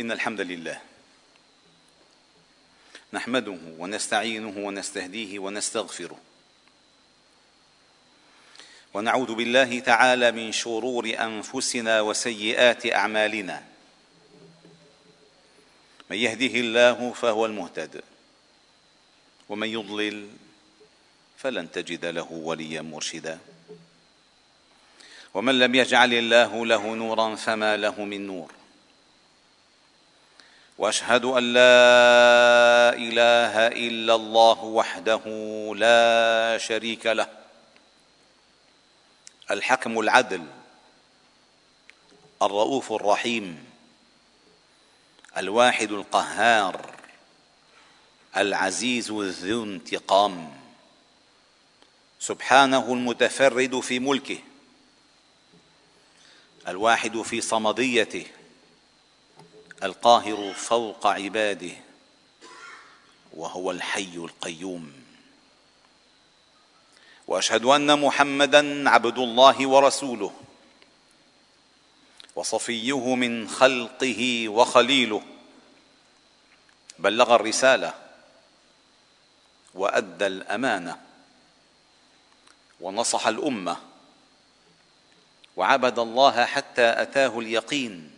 إن الحمد لله. نحمده ونستعينه ونستهديه ونستغفره. ونعوذ بالله تعالى من شرور أنفسنا وسيئات أعمالنا. من يهده الله فهو المهتد. ومن يضلل فلن تجد له وليا مرشدا. ومن لم يجعل الله له نورا فما له من نور. وأشهد أن لا إله إلا الله وحده لا شريك له. الحكم العدل الرؤوف الرحيم الواحد القهار العزيز ذو انتقام. سبحانه المتفرد في ملكه الواحد في صمديته القاهر فوق عباده وهو الحي القيوم. وأشهد أن محمدا عبد الله ورسوله وصفيه من خلقه وخليله. بلغ الرسالة وأدى الأمانة ونصح الأمة وعبد الله حتى أتاه اليقين.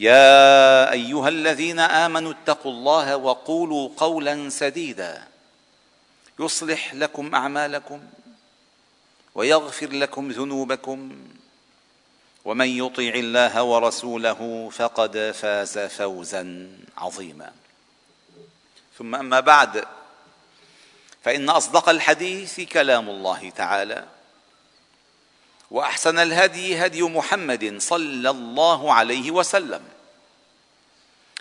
يا أيها الذين آمنوا اتقوا الله وقولوا قولا سديدا. يصلح لكم أعمالكم ويغفر لكم ذنوبكم. ومن يطع الله ورسوله فقد فاز فوزا عظيما. ثم أما بعد فإن أصدق الحديث كلام الله تعالى. وأحسن الهدي هدي محمد صلى الله عليه وسلم.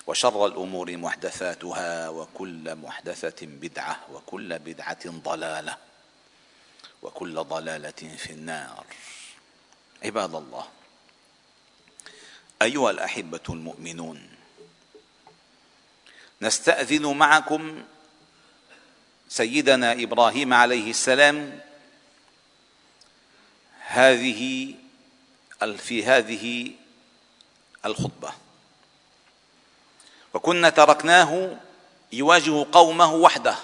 وشر الأمور محدثاتها وكل محدثة بدعة وكل بدعة ضلالة وكل ضلالة في النار. عباد الله أيها الأحبة المؤمنون نستأذن معكم سيدنا إبراهيم عليه السلام هذه في هذه الخطبة. وكنا تركناه يواجه قومه وحده.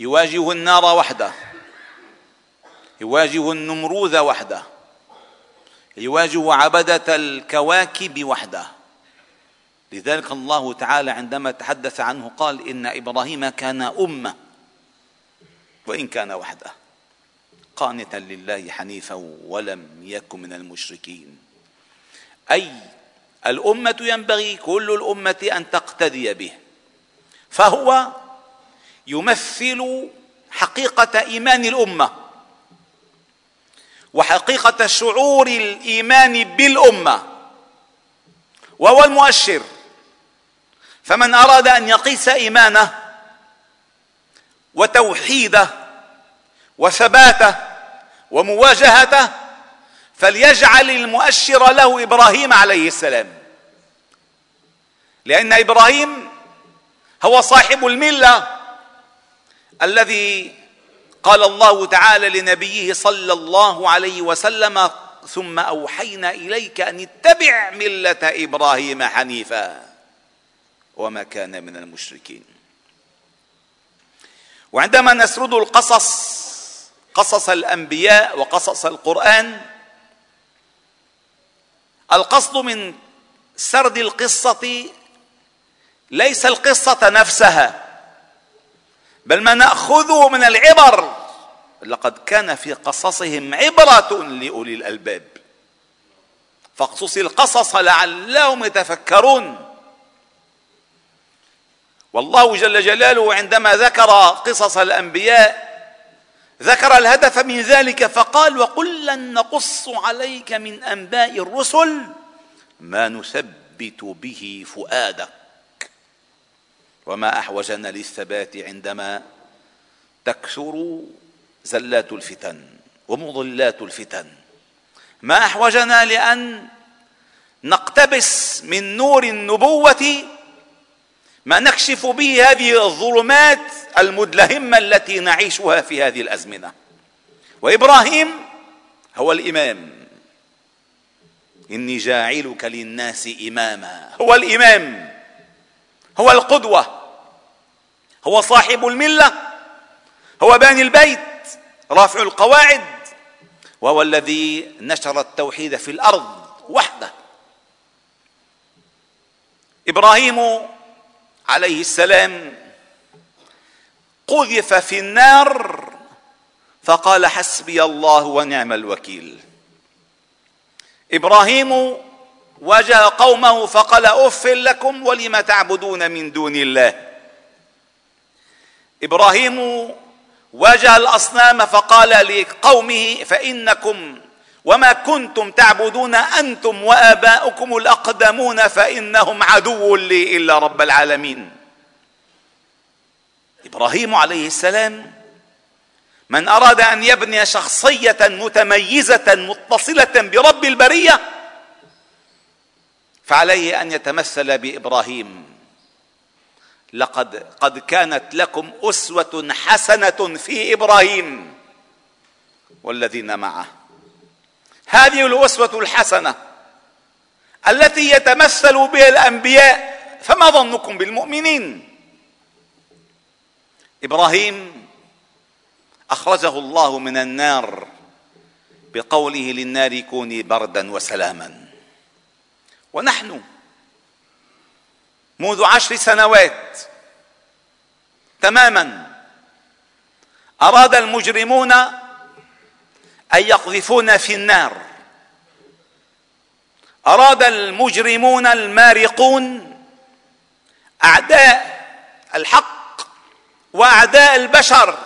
يواجه النار وحده. يواجه النمروذ وحده. يواجه عبدة الكواكب وحده. لذلك الله تعالى عندما تحدث عنه قال إن إبراهيم كان أمة. وإن كان وحده. قانتا لله حنيفا ولم يكن من المشركين. أي الأمة ينبغي كل الأمة أن تقتدي به. فهو يمثل حقيقة إيمان الأمة وحقيقة شعور الإيمان بالأمة وهو المؤشر. فمن أراد أن يقيس إيمانه وتوحيده وثباته ومواجهته فليجعل المؤشر له إبراهيم عليه السلام. لأن إبراهيم هو صاحب الملة الذي قال الله تعالى لنبيه صلى الله عليه وسلم ثم أوحينا إليك أن اتبع ملة إبراهيم حنيفا. وما كان من المشركين. وعندما نسرد القصص قصص الأنبياء وقصص القرآن. القصد من سرد القصة ليس القصة نفسها بل ما نأخذه من العبر. لقد كان في قصصهم عبرة لأولي الألباب. فاقصص القصص لعلهم يتفكرون. والله جل جلاله عندما ذكر قصص الأنبياء ذكر الهدف من ذلك فقال وقل لن نقص عليك من أنباء الرسل ما نثبت به فؤادك وما أحوجنا للثبات عندما تكثر زلات الفتن ومضلات الفتن ما أحوجنا لأن نقتبس من نور النبوة ما نكشف به هذه الظلمات المدلهمة التي نعيشها في هذه الأزمنة. وإبراهيم هو الإمام. إني جاعلك للناس إماما. هو الإمام. هو القدوة. هو صاحب الملة. هو باني البيت. رافع القواعد. وهو الذي نشر التوحيد في الأرض وحده. إبراهيم عليه السلام. قذف في النار فقال حسبي الله ونعم الوكيل. إبراهيم واجه قومه فقال أف لكم ولم تعبدون من دون الله. إبراهيم واجه الأصنام فقال لقومه فإنكم وما كنتم تعبدون أنتم وآباؤكم الأقدمون فإنهم عدو لي إلا رب العالمين. إبراهيم عليه السلام من أراد أن يبني شخصية متميزة متصلة برب البرية فعليه أن يتمثل بإبراهيم. لقد قد كانت لكم أسوة حسنة في إبراهيم والذين معه. هذه الاسوه الحسنة التي يتمثل بها الأنبياء فما ظنكم بالمؤمنين؟ إبراهيم أخرجه الله من النار بقوله للنار كوني بردا وسلاما. ونحن منذ عشر سنوات تماما أراد المجرمون أن يقذفونا في النار. أراد المجرمون المارقون أعداء الحق وأعداء البشر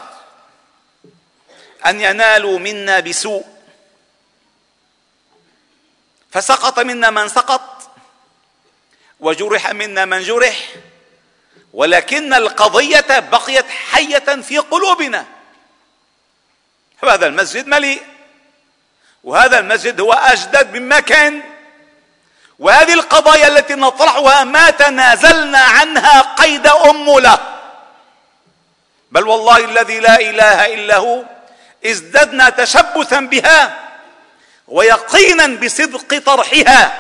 أن ينالوا منا بسوء. فسقط منا من سقط وجرح منا من جرح ولكن القضية بقيت حية في قلوبنا. هذا المسجد مليء وهذا المسجد هو أجدد مما كان وهذه القضايا التي نطرحها ما تنازلنا عنها قيد امله بل والله الذي لا إله إلا هو ازددنا تشبثا بها ويقينا بصدق طرحها.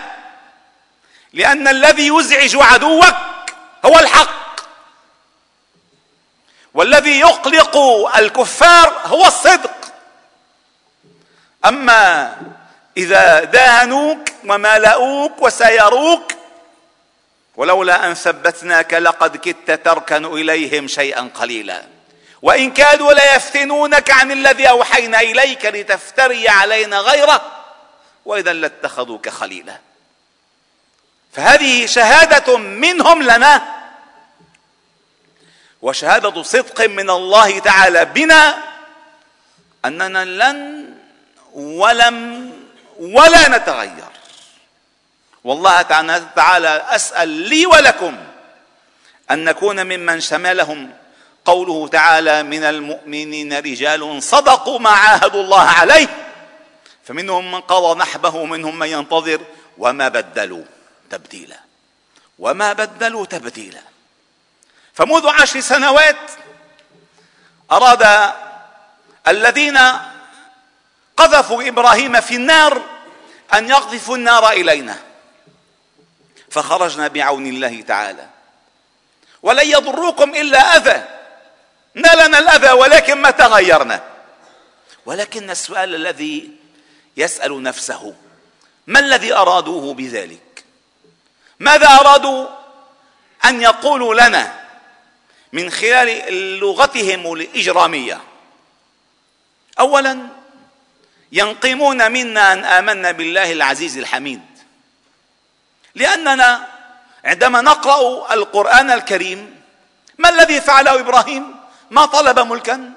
لأن الذي يزعج عدوك هو الحق. والذي يقلق الكفار هو الصدق. أما إذا داهنوك ومالؤوك وسيروك ولولا أن ثبتناك لقد كدت تركن إليهم شيئا قليلا. وإن كادوا ليفتنونك عن الذي أوحينا إليك لتفتري علينا غيره واذا لاتخذوك خليلا. فهذه شهادة منهم لنا وشهادة صدق من الله تعالى بنا أننا لن ولم ولا نتغير. والله تعالى أسأل لي ولكم أن نكون ممن شملهم. قوله تعالى من المؤمنين رجال صدقوا ما عاهدوا الله عليه. فمنهم من قضى نحبه ومنهم من ينتظر وما بدلوا تبديلا. وما بدلوا تبديلا. فمنذ عشر سنوات أراد الذين قذفوا إبراهيم في النار أن يقذفوا النار إلينا. فخرجنا بعون الله تعالى. ولن يضروكم إلا أذى. نالنا الأذى ولكن ما تغيرنا. ولكن السؤال الذي يسأل نفسه ما الذي أرادوه بذلك؟ ماذا أرادوا أن يقولوا لنا من خلال لغتهم الإجرامية؟ اولا ينقمون منا أن آمنا بالله العزيز الحميد. لأننا عندما نقرأ القرآن الكريم ما الذي فعله إبراهيم؟ ما طلب ملكا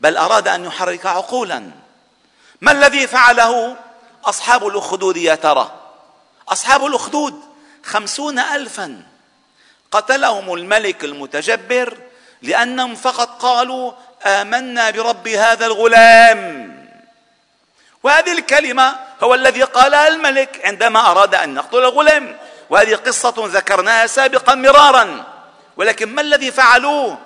بل أراد أن يحرك عقولا. ما الذي فعله؟ أصحاب الأخدود يا ترى. أصحاب الأخدود خمسون ألفا. قتلهم الملك المتجبر لأنهم فقط قالوا آمنا برب هذا الغلام. وهذه الكلمة هو الذي قالها الملك عندما أراد أن يقتل الغلام وهذه قصة ذكرناها سابقا مرارا. ولكن ما الذي فعلوه؟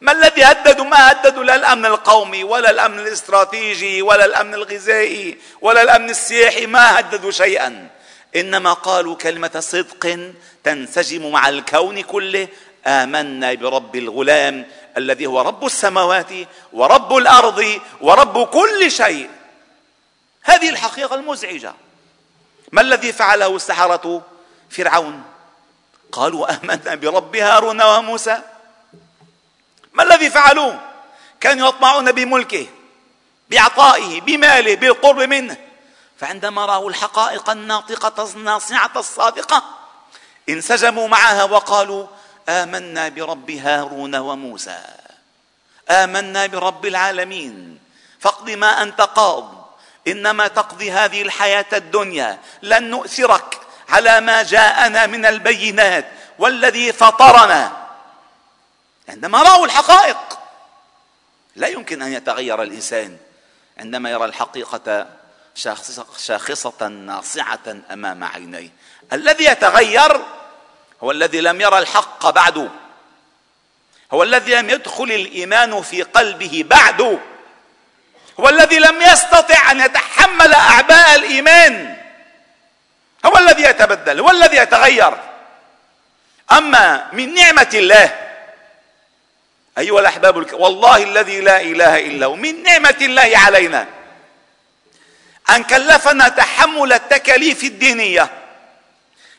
ما الذي هددوا؟ ما هددوا لا الأمن القومي ولا الأمن الاستراتيجي ولا الأمن الغذائي ولا الأمن السياحي. ما هددوا شيئا. إنما قالوا كلمة صدق تنسجم مع الكون كله. آمنا برب الغلام الذي هو رب السماوات ورب الأرض ورب كل شيء. هذه الحقيقة المزعجة. ما الذي فعله السحرة فرعون؟ قالوا آمنا برب هارون وموسى. ما الذي فعلوه؟ كانوا يطمعون بملكه بعطائه بماله بالقرب منه. فعندما رأوا الحقائق الناطقة الناصعة الصادقة انسجموا معها وقالوا آمنا برب هارون وموسى. آمنا برب العالمين. فاقض ما أنت قاض. إنما تقضي هذه الحياة الدنيا لن نؤثرك على ما جاءنا من البينات والذي فطرنا. عندما رأوا الحقائق لا يمكن أن يتغير الإنسان. عندما يرى الحقيقة شاخصة ناصعة أمام عينيه. الذي يتغير هو الذي لم يرى الحق بعد. هو الذي لم يدخل الإيمان في قلبه بعد. هو الذي لم يستطع أن يتحمل أعباء الإيمان هو الذي يتبدل هو الذي يتغير. أما من نعمة الله أيها الأحباب الك... والله الذي لا إله إلا هو من نعمة الله علينا أن كلفنا تحمل التكاليف الدينية.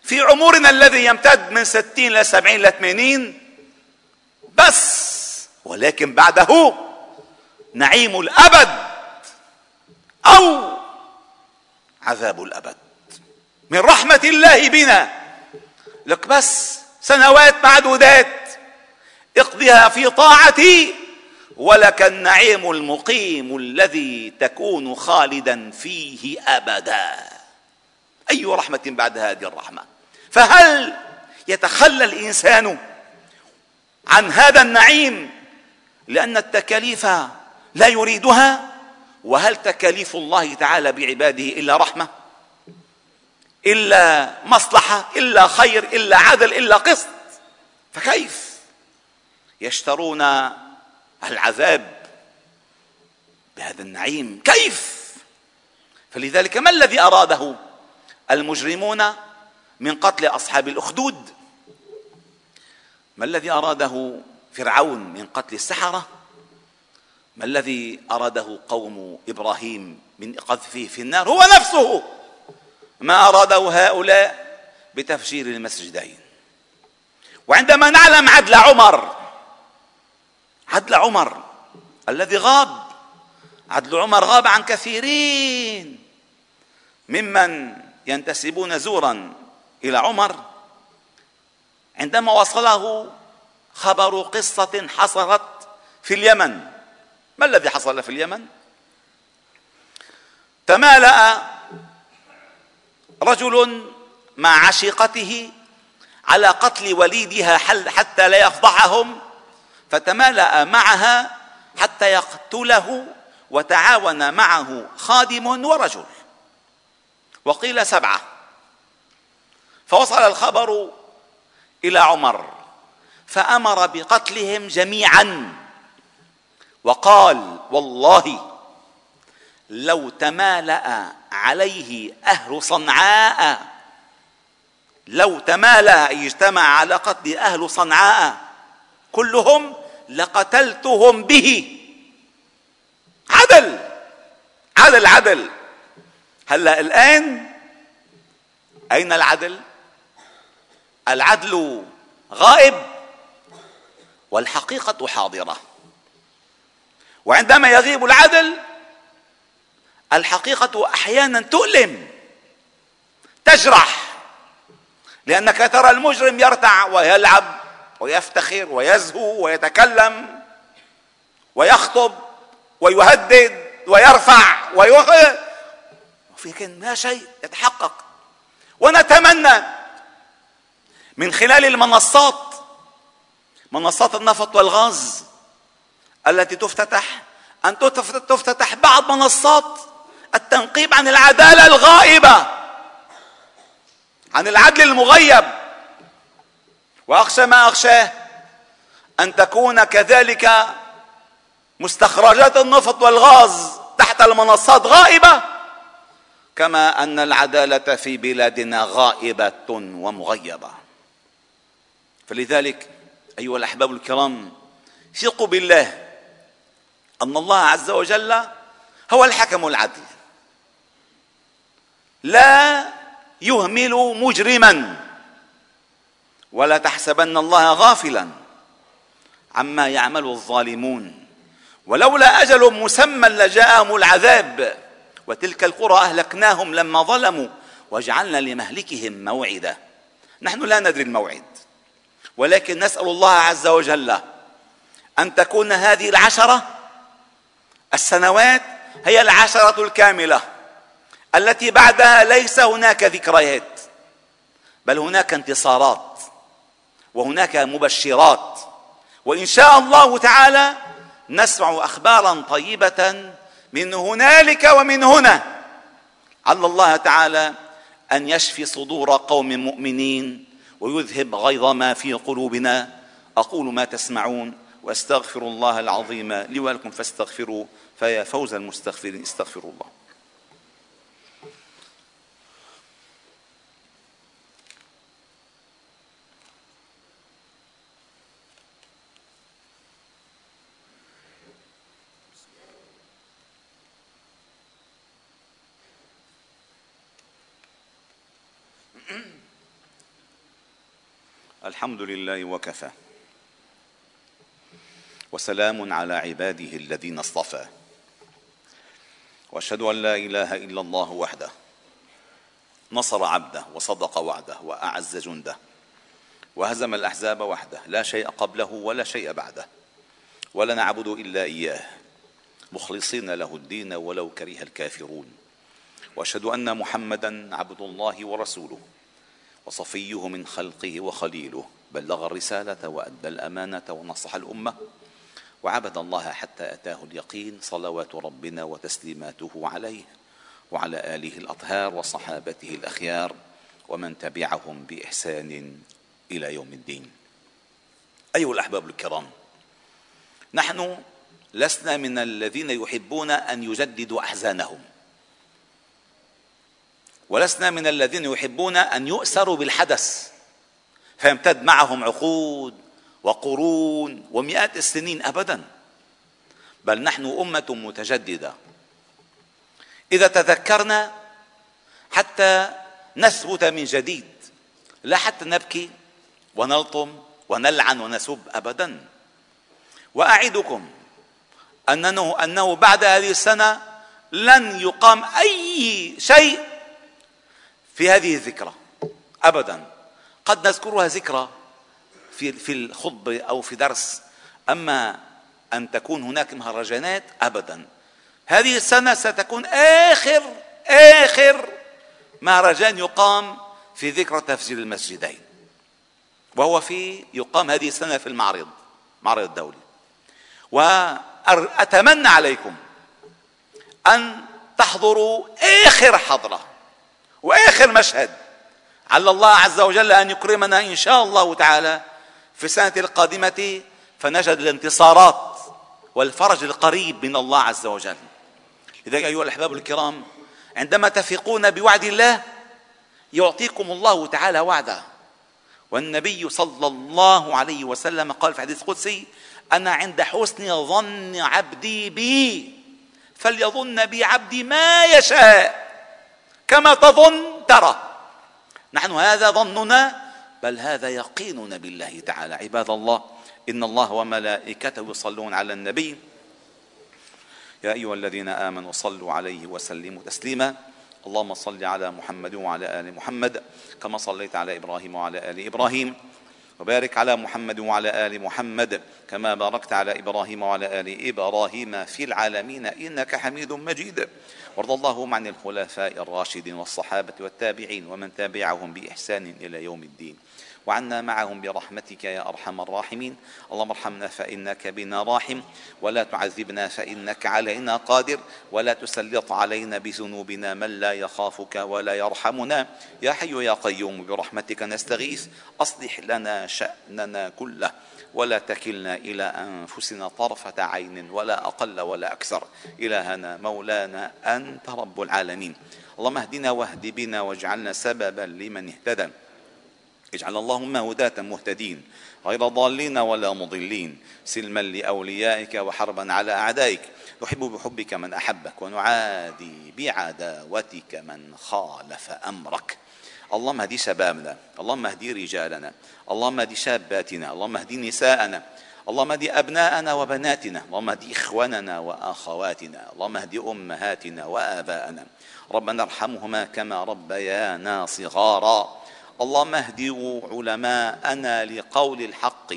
في عمرنا الذي يمتد من ستين إلى سبعين إلى ثمانين بس ولكن بعده نعيم الأبد. أو عذاب الأبد. من رحمة الله بنا. لك بس سنوات معدودات. اقضيها في طاعتي ولك النعيم المقيم الذي تكون خالدا فيه أبدا. أي رحمة بعد هذه الرحمة؟ فهل يتخلى الإنسان عن هذا النعيم؟ لأن التكاليف لا يريدها. وهل تكاليف الله تعالى بعباده إلا رحمة؟ إلا مصلحة؟ إلا خير؟ إلا عدل؟ إلا قسط؟ فكيف؟ يشترون العذاب بهذا النعيم. كيف؟ فلذلك ما الذي أراده المجرمون من قتل أصحاب الأخدود؟ ما الذي أراده فرعون من قتل السحرة؟ ما الذي أراده قوم إبراهيم من قذفه في النار؟ هو نفسه! ما أراده هؤلاء بتفجير المسجدين. وعندما نعلم عدل عمر عدل عمر الذي غاب عدل عمر غاب عن كثيرين ممن ينتسبون زورا إلى عمر. عندما وصله خبر قصة حصلت في اليمن ما الذي حصل في اليمن؟ تمالأ رجل مع عشيقته على قتل وليدها حتى لا يفضحهم فتمالأ معها حتى يقتله وتعاون معه خادم ورجل. وقيل سبعة. فوصل الخبر إلى عمر فأمر بقتلهم جميعا. وقال والله لو تمالأ عليه أهل صنعاء لو تمالأ اجتمع على قتل أهل صنعاء كلهم لقتلتهم به. عدل عدل عدل. هلأ الآن أين العدل؟ العدل غائب والحقيقة حاضرة. وعندما يغيب العدل الحقيقة أحيانا تؤلم تجرح لأنك ترى المجرم يرتع ويلعب ويفتخر ويزهو ويتكلم ويخطب ويهدد ويرفع ويوقع وفي لا شيء يتحقق. ونتمنى من خلال المنصات منصات النفط والغاز التي تفتتح أن تفتتح بعض منصات التنقيب عن العدالة الغائبة عن العدل المغيب. وأخشى ما أخشاه أن تكون كذلك مستخرجات النفط والغاز تحت المنصات غائبة كما أن العدالة في بلادنا غائبة ومغيبة. فلذلك أيها الأحباب الكرام ثقوا بالله. أن الله عز وجل هو الحكم العدل. لا يهمل مجرما. ولا تحسبن الله غافلا عما يعمل الظالمون. ولولا أجل مسمى لجاءهم العذاب. وتلك القرى أهلكناهم لما ظلموا وجعلنا لمهلكهم موعدا. نحن لا ندري الموعد. ولكن نسأل الله عز وجل أن تكون هذه العشرة السنوات هي العشرة الكاملة التي بعدها ليس هناك ذكريات بل هناك انتصارات وهناك مبشرات وإن شاء الله تعالى نسمع أخبارا طيبة من هنالك ومن هنا. على الله تعالى أن يشفي صدور قوم مؤمنين ويذهب غيظ ما في قلوبنا. أقول ما تسمعون. واستغفر الله العظيم لي ولكم فاستغفروا فيا فوز المستغفرين استغفروا الله. الحمد لله وكفى. وسلام على عباده الذين اصطفى. وأشهد أن لا إله إلا الله وحده. نصر عبده وصدق وعده وأعز جنده. وهزم الأحزاب وحده. لا شيء قبله ولا شيء بعده. ولا نعبد إلا إياه. مخلصين له الدين ولو كره الكافرون. وأشهد أن محمدا عبد الله ورسوله. وصفيه من خلقه وخليله. بلغ الرسالة وأدى الأمانة ونصح الأمة. وعبد الله حتى أتاه اليقين صلوات ربنا وتسليماته عليه وعلى آله الأطهار وصحابته الأخيار ومن تبعهم بإحسان إلى يوم الدين. أيها الأحباب الكرام نحن لسنا من الذين يحبون أن يجددوا أحزانهم. ولسنا من الذين يحبون أن يؤسروا بالحدث. فيمتد معهم عقود وقرون ومئات السنين ابدا. بل نحن أمة متجددة. إذا تذكرنا حتى نثبت من جديد لا حتى نبكي ونلطم ونلعن ونسب ابدا. وأعدكم انه أنه بعد هذه السنة لن يقام أي شيء في هذه الذكرى. ابدا. قد نذكرها ذكرى في في الخطبه أو في درس. أما أن تكون هناك مهرجانات ابدا. هذه السنة ستكون آخر آخر مهرجان يقام في ذكرى تفجير المسجدين. وهو في يقام هذه السنة في المعرض معرض الدولي. وأتمنى عليكم أن تحضروا آخر حضرة وآخر مشهد. على الله عز وجل أن يكرمنا إن شاء الله تعالى في السنة القادمة فنجد الانتصارات والفرج القريب من الله عز وجل. لذلك أيها الأحباب الكرام عندما تثقون بوعد الله يعطيكم الله تعالى وعده. والنبي صلى الله عليه وسلم قال في حديث قدسي أنا عند حسن ظن عبدي بي فليظن بي عبدي ما يشاء كما تظن ترى. نحن هذا ظننا بل هذا يقيننا بالله تعالى. عباد الله إن الله وملائكته يصلون على النبي. يا أيها الذين آمنوا صلوا عليه وسلموا تسليما. اللهم صل على محمد وعلى آل محمد كما صليت على إبراهيم وعلى آل إبراهيم. وبارك على محمد وعلى آل محمد كما باركت على إبراهيم وعلى آل إبراهيم في العالمين إنك حميد مجيد. وارض اللهم عن الخلفاء الراشدين والصحابة والتابعين ومن تابعهم بإحسان إلى يوم الدين. وعنا معهم برحمتك يا أرحم الراحمين. اللهم ارحمنا فإنك بنا راحم ولا تعذبنا فإنك علينا قادر ولا تسلط علينا بذنوبنا من لا يخافك ولا يرحمنا. يا حي يا قيوم برحمتك نستغيث أصلح لنا شأننا كله ولا تكلنا إلى أنفسنا طرفة عين ولا أقل ولا أكثر. إلهنا مولانا أنت رب العالمين. اللهم اهدنا واهد بنا واجعلنا سببا لمن اهتدى. اجعل اللهم هداة مهتدين غير ضالين ولا مضلين سلما لأوليائك وحربا على أعدائك. نحب بحبك من أحبك ونعادي بعداوتك من خالف أمرك. اللهم اهدي شبابنا اللهم اهدي رجالنا اللهم اهدي شاباتنا اللهم اهدي نساءنا اللهم اهدي أبناءنا وبناتنا اللهم اهدي إخواننا وأخواتنا اللهم اهدي أمهاتنا وآباءنا. ربنا ارحمهما كما ربيانا صغارا. اللهم اهد علماءنا لقول الحق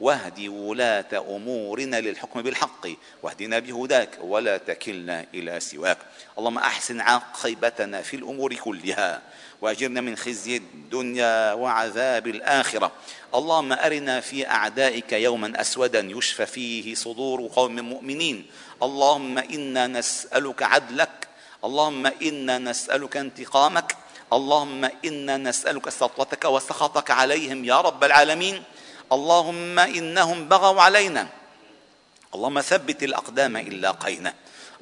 واهد ولاة أمورنا للحكم بالحق واهدنا بهداك ولا تكلنا إلى سواك. اللهم أحسن عاقبتنا في الأمور كلها وأجرنا من خزي الدنيا وعذاب الآخرة. اللهم أرنا في أعدائك يوما أسودا يشفى فيه صدور قوم مؤمنين. اللهم إنا نسألك عدلك اللهم إنا نسألك انتقامك. اللهم إنا نسألك سطوتك وسخطك عليهم يا رب العالمين. اللهم إنهم بغوا علينا. اللهم ثبت الأقدام ان لاقينا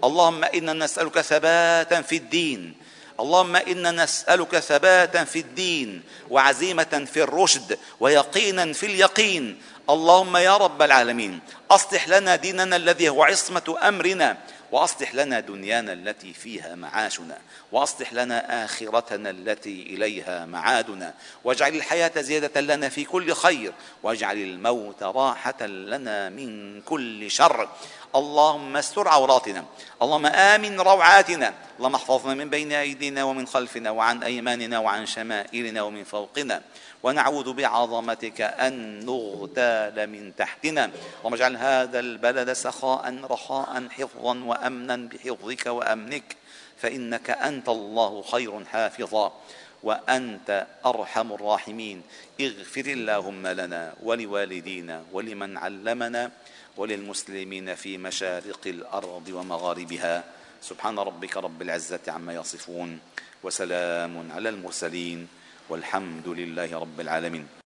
اللهم إنا نسألك ثباتا في الدين. اللهم إنا نسألك ثباتا في الدين وعزيمة في الرشد ويقينا في اليقين. اللهم يا رب العالمين أصلح لنا ديننا الذي هو عصمة أمرنا وأصلح لنا دنيانا التي فيها معاشنا. واصلح لنا آخرتنا التي إليها معادنا واجعل الحياة زيادة لنا في كل خير واجعل الموت راحة لنا من كل شر. اللهم استر عوراتنا اللهم آمن روعاتنا اللهم احفظنا من بين أيدينا ومن خلفنا وعن أيماننا وعن شمائلنا ومن فوقنا ونعوذ بعظمتك أن نغتال من تحتنا. اللهم اجعل هذا البلد سخاء رخاء حفظا وأمنا بحفظك وأمنك. فإنك أنت الله خير حافظا وأنت أرحم الراحمين. اغفر اللهم لنا ولوالدينا ولمن علمنا وللمسلمين في مشارق الأرض ومغاربها. سبحان ربك رب العزة عما يصفون وسلام على المرسلين والحمد لله رب العالمين.